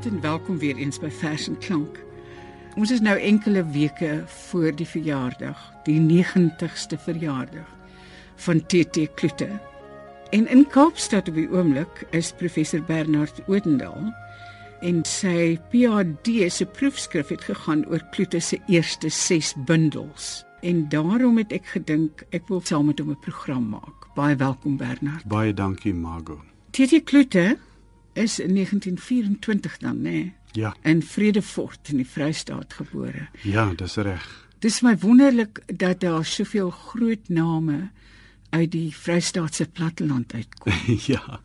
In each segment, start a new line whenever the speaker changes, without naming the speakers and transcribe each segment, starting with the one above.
Goeienaand en welkom weer eens by Vers en Klank. Ons is nou enkele weke voor die verjaardag, die 90ste verjaardag van TT Kloete. En in Kaapstad op die oomblik is professor Bernard Odendaal en sy PhD se proefskrif het gegaan oor Kloete se eerste 6 bundels. En daarom het ek gedink ek wil saam met hom 'n program maak. Baie welkom Bernard.
Baie dankie Margo.
TT Kloete is in 1924 dan, né? Nee,
Ja.
in Vredefort in die Vrystaat gebore.
Ja, dis reg.
Dis my wonderlik dat daar soveel groot name uit die Vrystaatse platteland uitkom.
ja.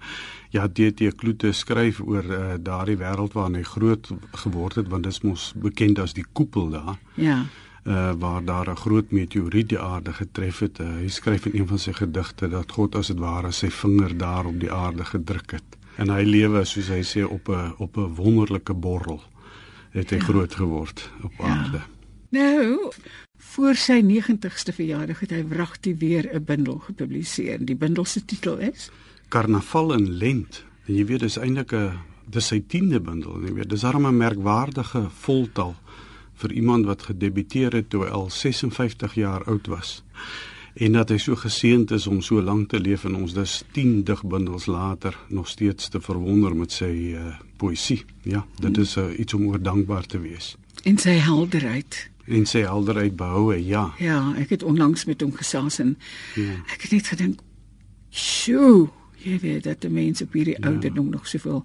Ja, DT Kloete skryf oor uh, daardie wêreld waarin hy groot geword het want dit is mos bekend as die koepel daar.
Ja.
Uh, waar daar 'n groot meteoriet die aarde getref het. Uh, hy skryf in een van sy gedigte dat God as dit ware sy vinger daar op die aarde gedruk het. En hy lewe soos hy sê op 'n op 'n wonderlike borrel. Het hy ja. groot geword op
Ja.
aarde.
Nou, voor sy 90ste verjaardag het hy wragtig weer 'n bundel gepubliseer. Die bundel se titel is
Karnaval in Lent. En jy weet dis eintlik 'n dis sy 10de bundel, jy weet. Dis darem 'n merkwaardige voltal vir iemand wat gedebuteer het toe hy al 56 jaar oud was. En dat hy so geseënd is om so lank te leef en ons dus 10 digbundels later nog steeds te verwonder met sy uh, poësie. Ja, dit is uh, iets om oor dankbaar te wees.
en sy helderheid.
En sy helderheid behoue, ja.
Ja, ek het onlangs met hom gesels en
Ja.
ek het net gedink, "Sjoe, jy weet dat die mense op hierdie ja. ouderdom nog soveel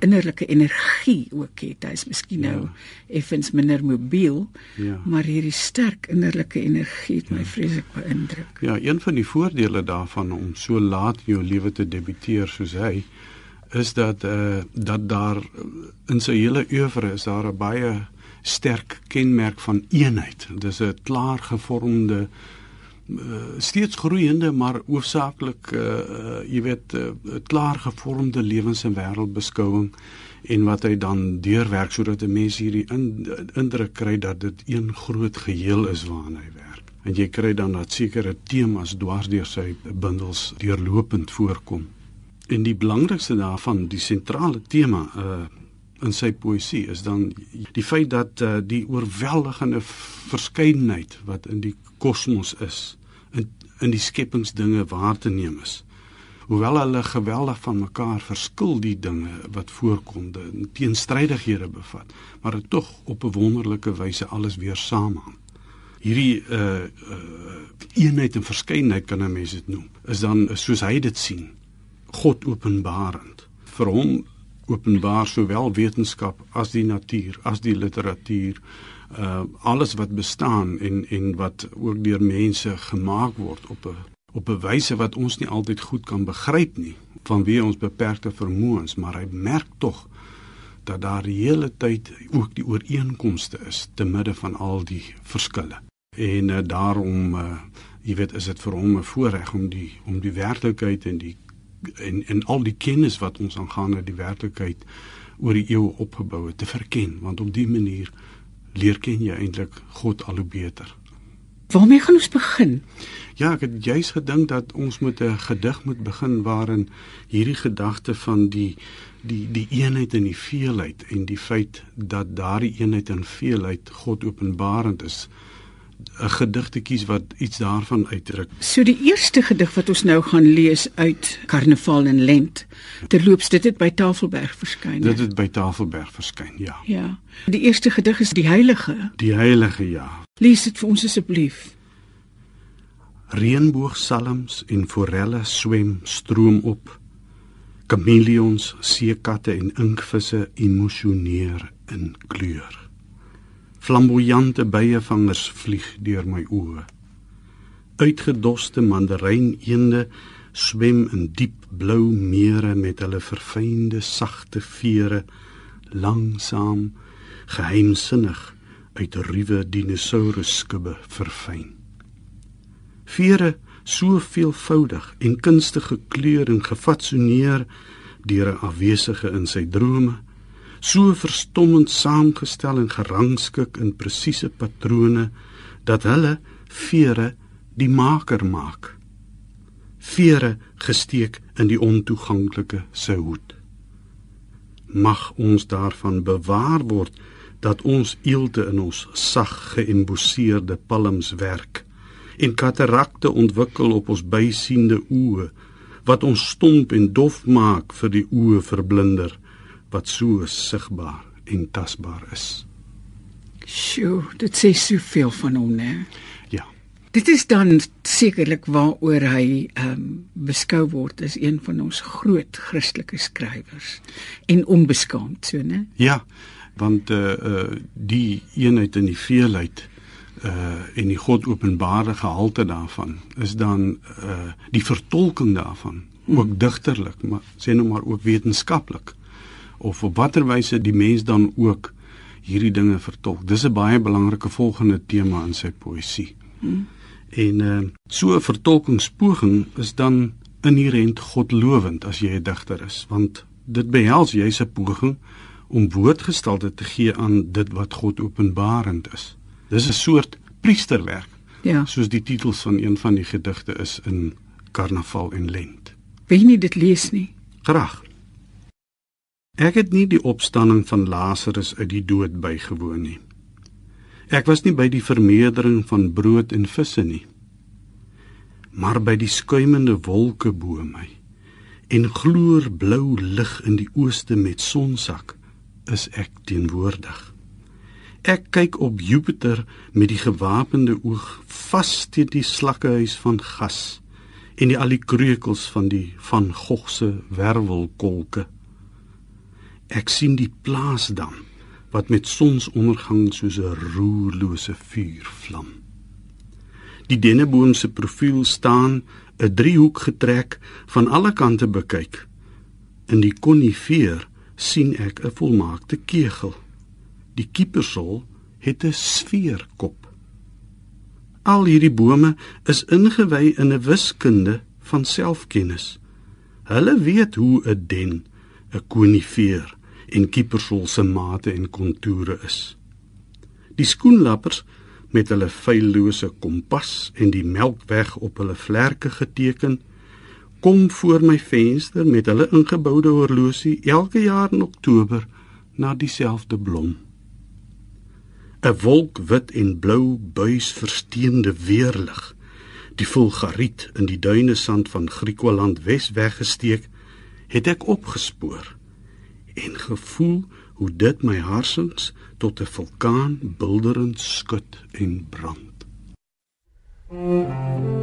innerlike energie ook het. Hy's miskien nou
Ja.
effens minder mobiel,
Ja.
maar hierdie sterk innerlike energie het my vreeslik beïndruk.
Ja, een van die voordele daarvan om so laat in jou lewe te debuteer soos hy is dat uh, dat daar in sy hele oeuvre is daar 'n baie sterk kenmerk van eenheid. Dis 'n klaar gevormde uh, steeds groeiende maar hoofsaaklik uh, uh, jy weet uh, klaar gevormde lewens- en wêreldbeskouing en wat hy dan deurwerk sodat 'n mens hierdie in, indruk kry dat dit een groot geheel is waaraan hy werk. En jy kry dan dat sekere temas dwars deur sy bundels deurlopend voorkom. En die belangrikste daarvan, die sentrale tema uh in sy poësie is dan die feit dat uh, die oorweldigende verskeidenheid wat in die kosmos is, in in die skepingsdinge waar te neem is. Hoewel hulle geweldig van mekaar verskil die dinge wat voorkom, die teenstrydighede bevat, maar dit tog op 'n wonderlike wyse alles weer saamhang. Hierdie uh, uh eenheid en verskeidenheid kan 'n mens dit noem. Is dan soos hy dit sien, God openbarend. Vir hom openbaar sowel wetenskap as die natuur, as die literatuur, uh alles wat bestaan en en wat ook deur mense gemaak word op 'n op 'n wyse wat ons nie altyd goed kan begryp nie vanweë ons beperkte vermoëns, maar hy merk tog dat daar die hele tyd ook die ooreenkomste is te midde van al die verskille. En uh, daarom uh jy weet is dit vir hom 'n voorreg om die om die werklikheid en die en en al die kennis wat ons aangaande die werklikheid oor die eeue opgebou het te verken want op die manier leer ken jy eintlik God al hoe beter.
Waarmee gaan ons begin?
Ja, ek het juis gedink dat ons met 'n gedig moet begin waarin hierdie gedagte van die die die eenheid en die veelheid en die feit dat daardie eenheid en veelheid God openbarend is 'n gedig te kies wat iets daarvan uitdruk.
So die eerste gedig wat ons nou gaan lees uit Karnaval en Lent. Terloops, dit het by Tafelberg verskyn.
Dit het by Tafelberg verskyn, ja.
Ja. Die eerste gedig is Die Heilige.
Die heilige ja.
Lees dit vir ons asseblief.
Reënboogsalms en forelle swem stroom op. Kameleons, seekatte en inkvisse emosioneer in kleur. Flamboyante byevangers vlieg deur my oë. Uitgedoste mandaryneende swem in diep blou mere met hulle verfynde sagte vere langsaam geheimsinnig uit ruwe dinosourusskubbe verfyn. Vere so veelvoudig en kunstig gekleur en gefatsoeneer deur 'n afwesige in sy drome, so verstommend saamgestel en gerangskik in presiese patrone dat hulle vere die maker maak. Vere gesteek in die ontoeganklike se hoed. mag ons daarvan bewaar word dat ons eelte in ons sag geëmboseerde palms werk en katarakte ontwikkel op ons bysiende oë wat ons stomp en dof maak vir die oë verblinder wat so sigbaar en tasbaar is.
Sjoe, dit sê soveel van hom, né?
Ja.
Dit is dan sekerlik waaroor hy ehm um, beskou word as een van ons groot Christelike skrywers en onbeskaamd, so, né?
Ja, want uh uh die eenheid in die veelheid uh en die God openbare gehalte daarvan is dan uh die vertolking daarvan ook digterlik maar sê nou maar ook wetenskaplik of op watter wyse die mens dan ook hierdie dinge vertolk. Dis 'n baie belangrike volgende tema in sy poësie. Hmm. En uh so 'n vertolkingspoging is dan inherënt godlowend as jy 'n digter is, want dit behels jy's 'n poging om woordgestalte te gee aan dit wat God openbarend is. Dis 'n soort priesterwerk.
Ja.
Soos die titels van een van die gedigte is in Karnaval en Lent.
Wie nie dit lees nie.
Graag. Ek het nie die opstanding van Lazarus uit die dood bygewoon nie. Ek was nie by die vermeerdering van brood en visse nie. Maar by die skuimende wolke bo my en gloor blou lig in die ooste met sonsak is ek teenwoordig. Ek kyk op Jupiter met die gewapende oog vas teen die slakkehuis van gas en die al die kreukels van die van Gogh se werwelkolke Ek sien die plaasdam wat met sonsondergang soos 'n roerlose vuur vlam. Die denneboom se profiel staan 'n driehoek getrek van alle kante bekyk. In die konifeer sien ek 'n volmaakte kegel. Die kiepersol het 'n sfeerkop. Al hierdie bome is ingewy in 'n wiskunde van selfkennis. Hulle weet hoe 'n den, 'n konifeer en kiepersol se mate en kontoure is. Die skoenlappers met hulle feillose kompas en die melkweg op hulle vlerke geteken kom voor my venster met hulle ingeboude horlosie elke jaar in Oktober na dieselfde blom. 'n Wolk wit en blou buis versteende weerlig. Die vulgariet in die duine sand van Griekeland Wes weggesteek, het ek opgespoor en gevoel hoe dit my harsings tot 'n vulkaan bulderend skud en brand. Mm -hmm.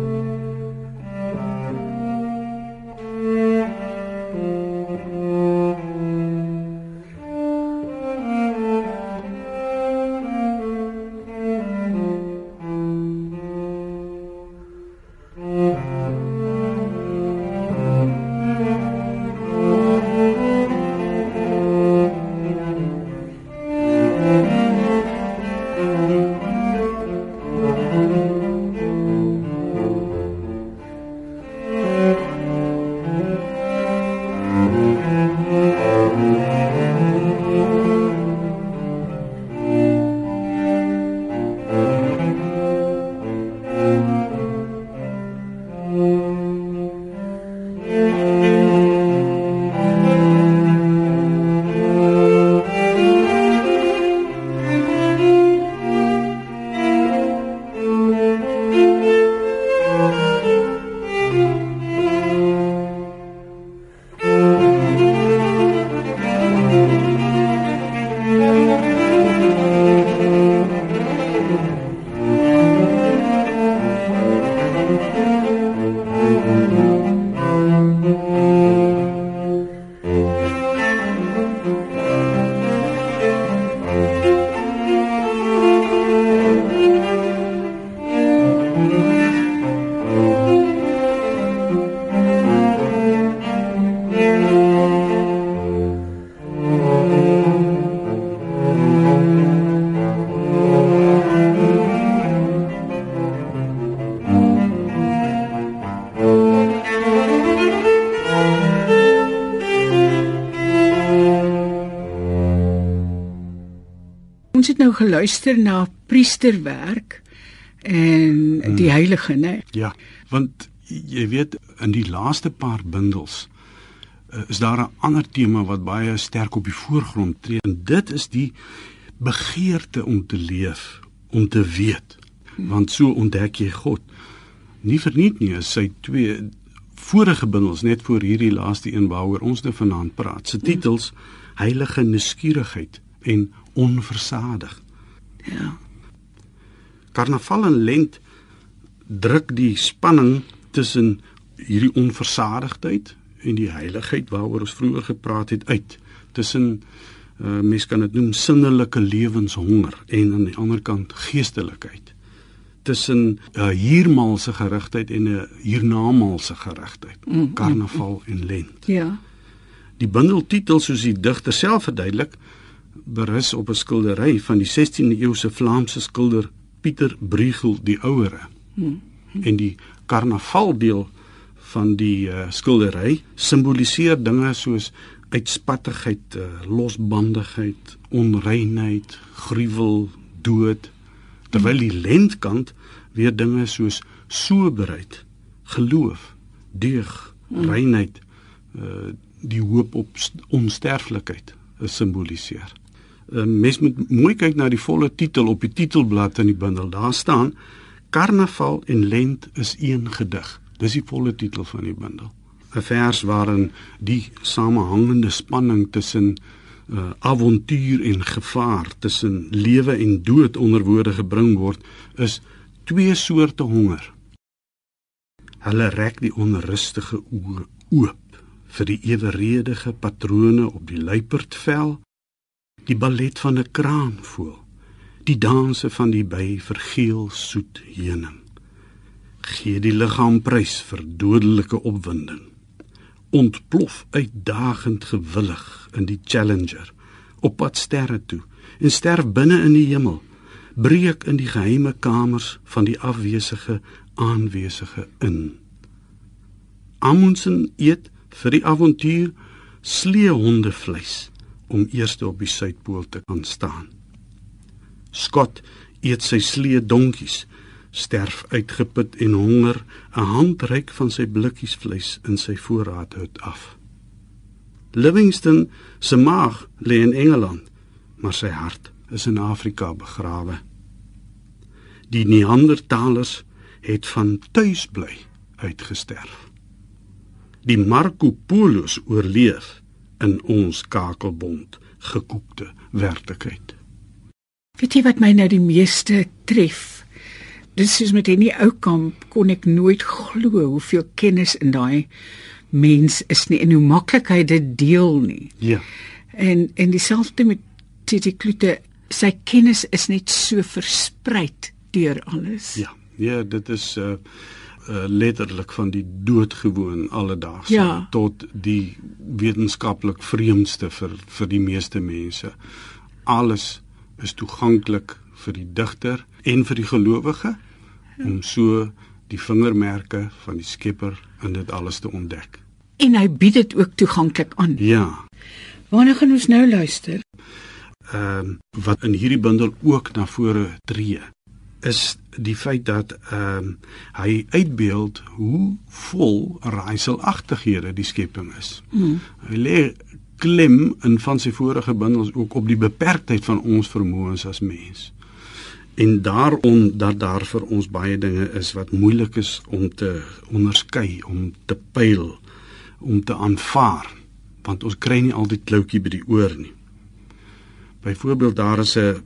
Geluister na priesterwerk en hmm. die heilige, né?
Ja, want jy weet in die laaste paar bundels uh, is daar 'n ander tema wat baie sterk op die voorgrond tree en dit is die begeerte om te leef, om te weet. Want so ontdek jy God. Nie verniet nie, sy twee vorige bundels net voor hierdie laaste een waaroor ons nou vanaand praat. Se titels Heilige Nuuskierigheid en Onversadig.
Ja.
Karnaval en lent druk die spanning tussen hierdie onversadigdheid en die heiligheid waaroor ons vroeër gepraat het uit tussen uh, mens kan dit noem sinnelike lewenshonger en aan die ander kant geestelikheid tussen uh, hiermaalse gerigtheid en 'n hiernamaalse gerigtheid mm, mm, karnaval mm, en lent.
Ja.
Die bundeltitel soos die digter self verduidelik berus op 'n skildery van die 16de eeuse Vlaamse skilder Pieter Bruegel die ouere mm, mm. en die karnavaldeel van die uh, skildery simboliseer dinge soos uitspattigheid, uh, losbandigheid, onreinheid, gruwel, dood, terwyl die lentkant weer dinge soos soberheid, geloof, deug, mm. reinheid, uh, die hoop op onsterflikheid simboliseer. Uh, Mens moet mooi kyk na die volle titel op die titelblad in die bundel. Daar staan Karnaval en Lent is een gedig. Dis die volle titel van die bundel. 'n Vers waarin die samehangende spanning tussen uh, avontuur en gevaar, tussen lewe en dood onder woorde gebring word, is twee soorte honger. Hulle rek die onrustige oë oop vir die eweredige patrone op die luiperdvel, die ballet van 'n kraanvoël, die danse van die by vergeel soet heuning gee die liggaam prys vir dodelike opwinding. Ontplof uitdagend gewillig in die Challenger op pad sterre toe en sterf binne in die hemel. Breek in die geheime kamers van die afwesige aanwesige in. Amundsen eet vir die avontuur sleehonde vleis om eers op die suidpool te kan staan. Scott eet sy slee donkies sterf uitgeput en honger 'n handryk van sy blikkies vleis in sy voorraadhut af. Livingston se maag lê in Engeland, maar sy hart is in Afrika begrawe. Die Neandertalers het van tuis bly uitgesterf. Die Marco Polos oorleef in ons kakelbond gekookte werklikheid.
Weet jy wat my nou die meeste tref dis soos met hierdie ou kamp kon ek nooit glo hoeveel kennis in daai mens is nie en hoe maklik hy dit deel nie.
Ja.
En en dieselfde met Titi Klute, sy kennis is net so versprei deur alles.
Ja. Ja, dit is uh uh letterlik van die doodgewoon alledaags
ja.
tot die wetenskaplik vreemdste vir vir die meeste mense. Alles is toeganklik vir die digter en vir die gelowige om so die vingermerke van die Skepper in dit alles te ontdek.
En hy bied dit ook toeganklik aan.
Ja.
Waarna gaan ons nou luister?
Ehm um, wat in hierdie bundel ook na vore tree is die feit dat ehm um, hy uitbeeld hoe vol raaiselagtighede die skepping is. Hmm. Hy lê klem in van sy vorige bundels ook op die beperktheid van ons vermoëns as mens en daarom dat daar vir ons baie dinge is wat moeilik is om te onderskei, om te pyl, om te aanvaar, want ons kry nie altyd kloutjie by die oor nie. Byvoorbeeld daar is 'n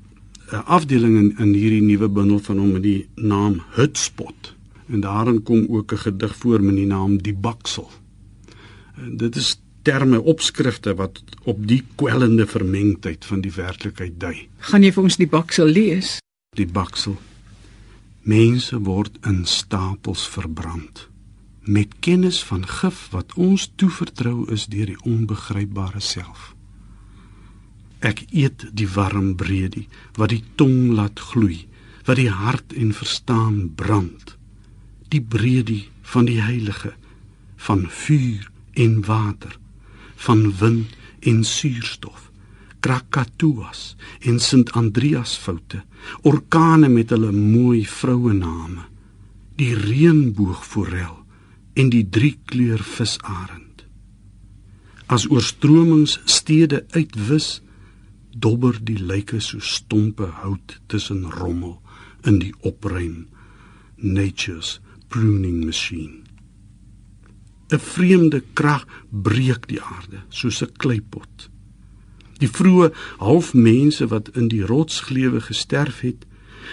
'n afdeling in in hierdie nuwe bundel van hom met die naam Hutspot en daarin kom ook 'n gedig voor met die naam Die Baksel. En dit is terme opskrifte wat op die kwellende vermengdheid van die werklikheid dui.
Gaan jy vir ons die Baksel lees?
die baksel. Mense word in stapels verbrand met kennis van gif wat ons toevertrou is deur die onbegrypbare self. Ek eet die warm bredie wat die tong laat gloei, wat die hart en verstaan brand. Die bredie van die heilige van vuur en water, van wind en suurstof Krakatoas en Sint Andreas foute, orkane met hulle mooi vroue name, die reënboogforel en die driekleur visarend. As oorstromings stede uitwis, dobber die lyke so stompe hout tussen rommel in die opruim nature's pruning machine. 'n vreemde krag breek die aarde soos 'n kleipot die vroeë halfmense wat in die rotsglewe gesterf het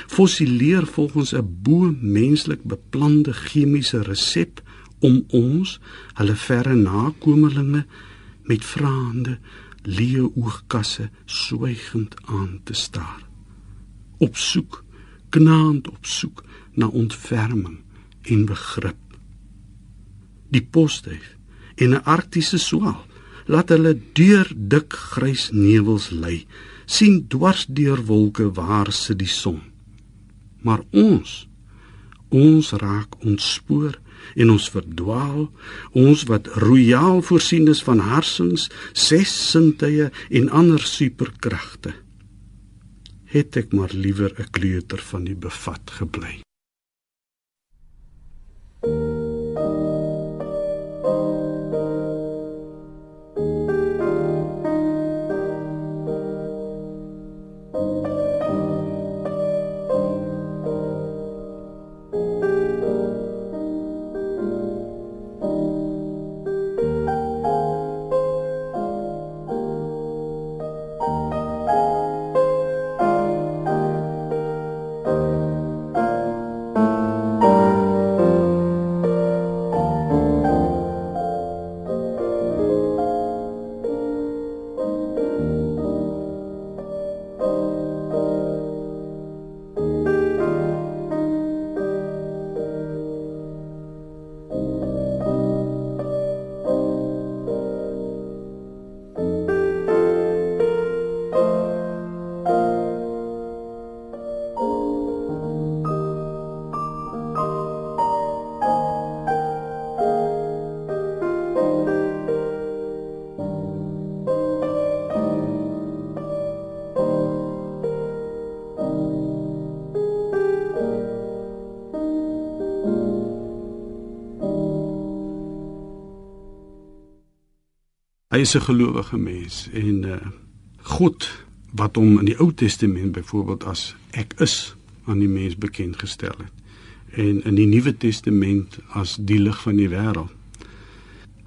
fossileer volgens 'n bo menslik beplande chemiese resep om ons hulle verre nakommelinge met vraande leeu oogkasse swygend aan te staar. Op soek knaand op soek na ontferming en begrip. Die posduif en 'n arktiese swaal laat hulle deur dik grys nevels lê sien dwars deur wolke waar sit die son. Maar ons ons raak ontspoor en ons verdwaal. Ons wat royaal voorsien is van harsings ses sintuie en ander superkragte het ek maar liewer 'n kleuter van die bevat gebly Hy is 'n gelowige mens en uh, God wat hom in die Ou Testament byvoorbeeld as ek is aan die mens bekend gestel het en in die Nuwe Testament as die lig van die wêreld.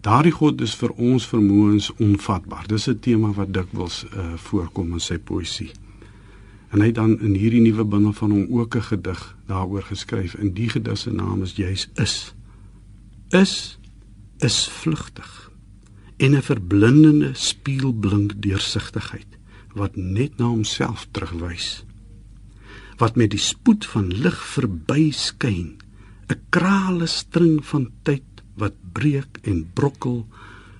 Daardie God is vir ons vermoëns onvatbaar. Dis 'n tema wat dikwels uh, voorkom in sy poësie. En hy het dan in hierdie nuwe bundel van hom ook 'n gedig daaroor geskryf. En die gedig se naam is juis is. Is is vlugtig en 'n verblindende spieelblink deursigtigheid wat net na homself terugwys. Wat met die spoed van lig verby skyn 'n krale string van tyd wat breek en brokkel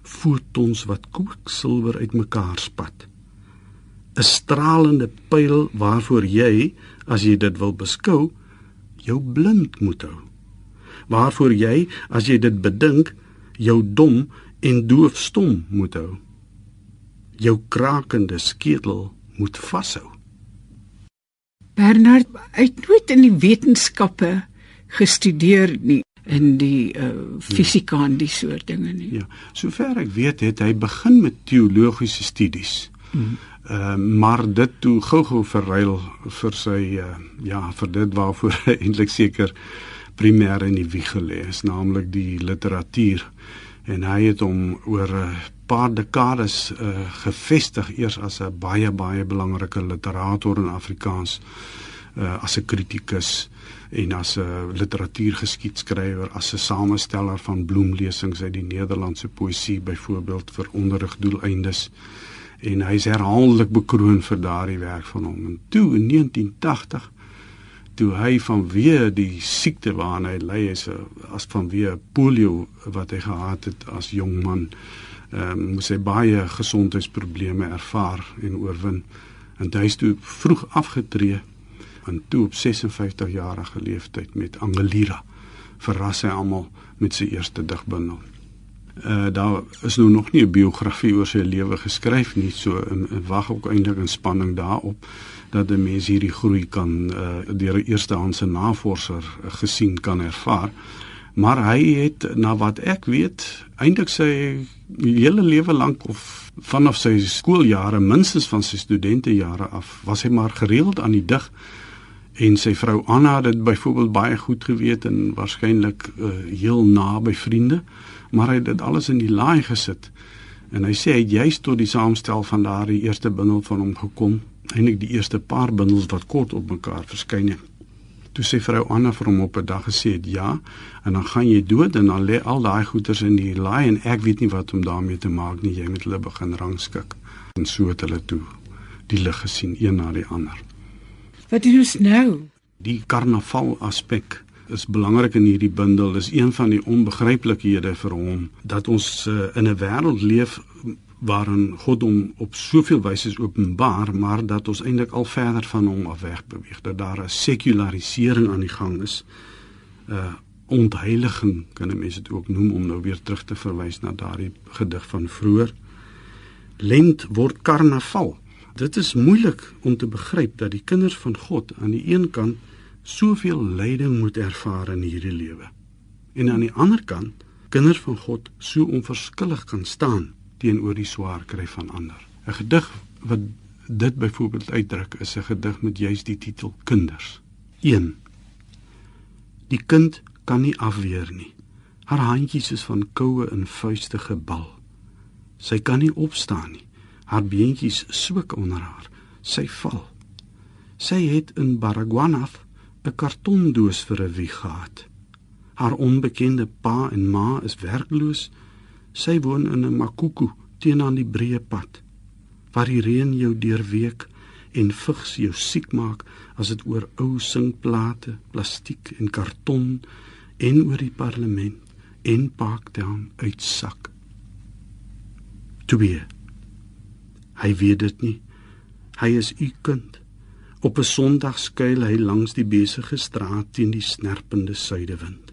fotons wat kwiksilwer uitmekaar spat. 'n stralende pyl waarvoor jy as jy dit wil beskou jou blind moet hou. Waarvoor jy as jy dit bedink jou dom en doofstom moet hou. Jou krakende skedel moet vashou.
Bernard het nooit in die wetenskappe gestudeer nie in die uh, fisika en die soort dinge nie.
Ja, sover ek weet het hy begin met teologiese studies. Mm. Uh, maar dit toe gou-gou verruil vir sy uh, ja, vir dit waarvoor hy eintlik seker primêr in die wieg gelê is, naamlik die literatuur en hy het hom oor 'n paar dekades uh, gevestig eers as 'n baie baie belangrike literator in Afrikaans uh, as 'n kritikus en as 'n literatuurgeskiedskrywer as 'n samesteller van bloemlesings uit die Nederlandse poësie byvoorbeeld vir onderrigdoeleindes. En hy is herhaaldelik bekroon vir daardie werk van hom. En toe in 1980 toe hy vanweë die siekte waarna hy ly is as vanweë polio wat hy gehad het as jong man ehm um, moes hy baie gesondheidsprobleme ervaar en oorwin en hy is toe vroeg afgetree en toe op 56 jarige leeftyd met Angelira verras hy almal met sy eerste digbundel. Uh daar is nou nog nie 'n biografie oor sy lewe geskryf nie, so wag ook eintlik in spanning daarop dat 'n mens hierdie groei kan uh, deur 'n eerstehandse navorser uh, gesien kan ervaar. Maar hy het na wat ek weet eintlik sy hele lewe lank of vanaf sy skooljare minstens van sy studentejare af was hy maar gereeld aan die dig. En sy vrou Anna het dit byvoorbeeld baie goed geweet en waarskynlik uh, heel naby vriende maar hy het dit alles in die laai gesit. En hy sê hy het juist tot die saamstel van daardie eerste bundel van hom gekom eintlik die eerste paar bundels wat kort op mekaar verskyn het Toe sê vrou Anna vir hom op 'n dag gesê het ja, en dan gaan jy dood en dan lê al daai goeders in die laai en ek weet nie wat om daarmee te maak nie. Jy moet hulle begin rangskik. En so het hulle toe die lig gesien een na die ander.
Wat doen ons nou?
Die karnaval aspek is belangrik in hierdie bundel. Dis een van die onbegryplikhede vir hom dat ons uh, in 'n wêreld leef waarin God hom op soveel wyse openbaar, maar dat ons eintlik al verder van hom af weg beweeg, dat daar 'n sekularisering aan die gang is. uh, Ontheiliging kan 'n mens dit ook noem om nou weer terug te verwys na daardie gedig van vroeër. Lent word karnaval. Dit is moeilik om te begryp dat die kinders van God aan die een kant soveel lyding moet ervaar in hierdie lewe. En aan die ander kant kinders van God so onverskillig kan staan teenoor die swaar kry van ander. 'n Gedig wat dit byvoorbeeld uitdruk is 'n gedig met juist die titel Kinders. 1. Die kind kan nie afweer nie. Haar handjies is van koue en vuiste gebal. Sy kan nie opstaan nie. Haar beentjies swik onder haar. Sy val. Sy het in Baragwanath 'n kartondoos vir 'n wieg gehad. Haar onbekende pa en ma is werkloos Sy woon in 'n makuku teen aan die breë pad waar die reën jou deurweek en vigs jou siek maak as dit oor ou sinkplate, plastiek en karton en oor die parlement en Parktown uitsak. Toe hy weet dit nie. Hy is u kind. Op 'n Sondag skuil hy langs die besige straat teen die snerpende suidewind.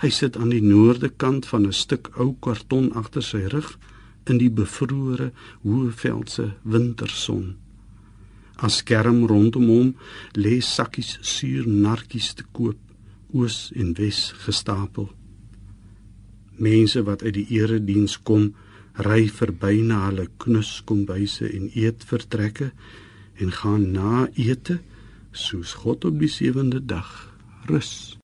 Hy sit aan die noorde kant van 'n stuk ou karton agter sy rug in die bevrore hoëveldse winterson. As skerm rondom hom lê sakkies suur narkies te koop, oos en wes gestapel. Mense wat uit die erediens kom, ry verby na hulle knus kombuise en eet vertrekke en gaan na ete soos God op die sewende dag rus.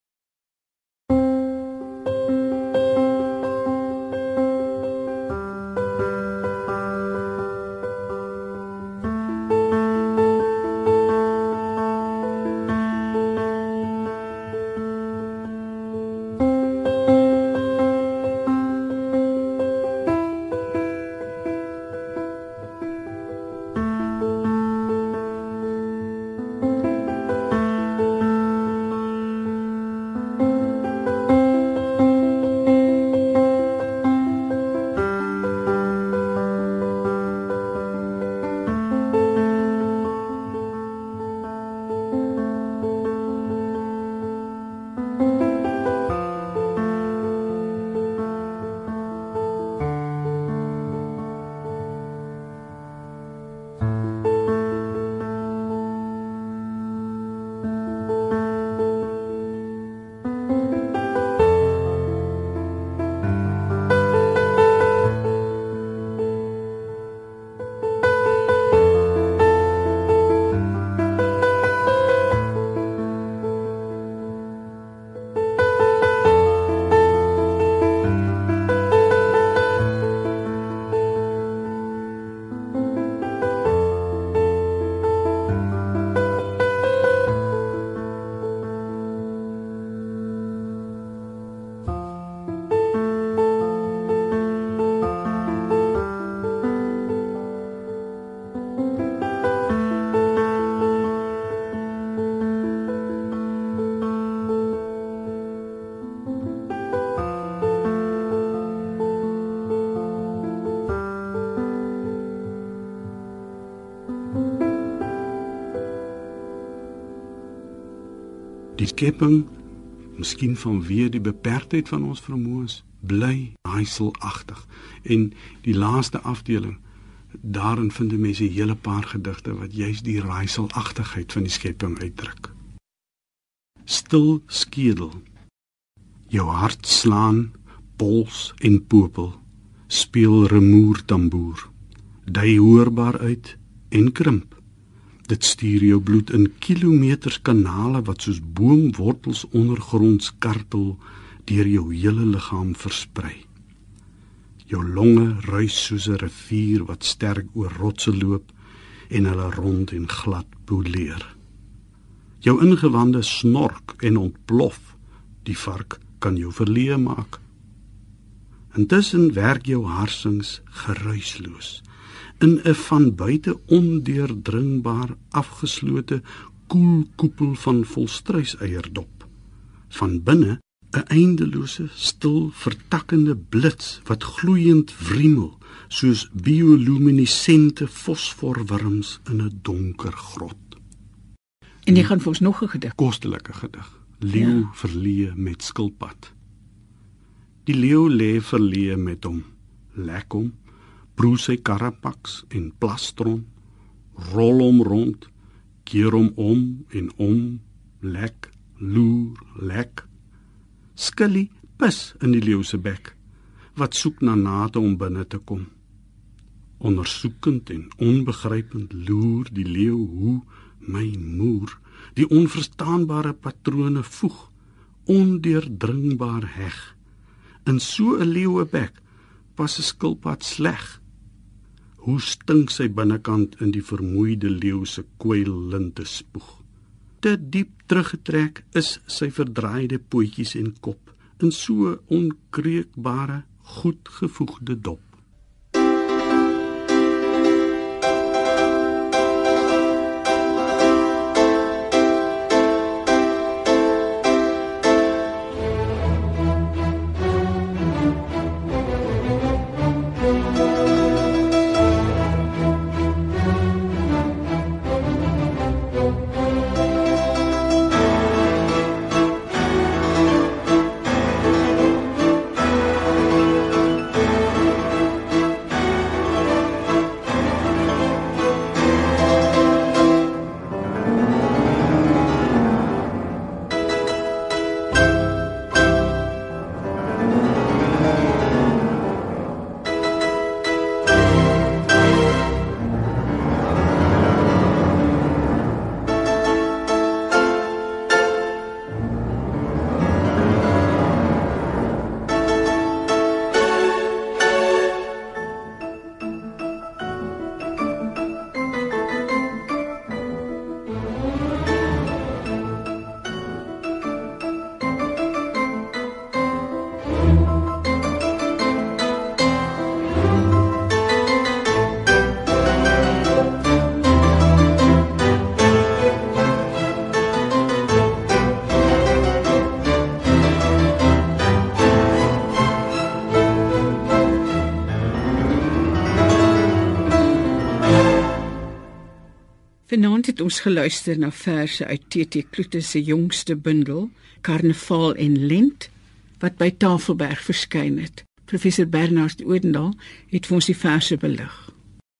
Skepping miskien vanweë die beperktheid van ons vermoëns bly raaiselagtig en die laaste afdeling daarin vind mense 'n hele paar gedigte wat juis die raaiselagtigheid van die skepping uitdruk stil skedel Jou hart slaan, pols en popel speel remoer tamboer. Dui hoorbaar uit en krimp. Dit stuur jou bloed in kilometers kanale wat soos boomwortels ondergronds kartel deur jou hele liggaam versprei. Jou longe ruis soos 'n rivier wat sterk oor rotse loop en hulle rond en glad poleer. Jou ingewande snork en ontplof. Die vark kan jou verleë maak. Intussen werk jou harsings geruisloos in 'n van buite ondeurdringbaar afgeslote koel koepel van volstruiseierdop. Van binne 'n eindelose stil vertakkende blits wat gloeiend wriemel soos bioluminesente fosforwurms in 'n donker grot.
En jy gaan vir ons nog 'n gedig.
Kostelike gedig. Leeu ja. verleë met skilpad. Die leeu lê verleë met hom. Lek hom proe sy karapaks en plastron, rol hom rond, keer hom om en om, lek, loer, lek. Skilly pis in die leeu se bek wat soek na nate om binne te kom. Ondersoekend en onbegrypend loer die leeu hoe my moer die onverstaanbare patrone voeg ondeurdringbaar heg in so 'n leeue bek pas 'n skilpad sleg Hoe stink sy binnekant in die vermoeide leeu se kwyllinte spoeg. Te diep teruggetrek is sy verdraaide pootjies en kop in so onkreukbare, goedgevoegde dop.
Het ons geluister na verse uit TT Kloete se jongste bundel Karnaval en Lent wat by Tafelberg verskyn het. Professor Bernard Oudendal het vir ons die verse belig.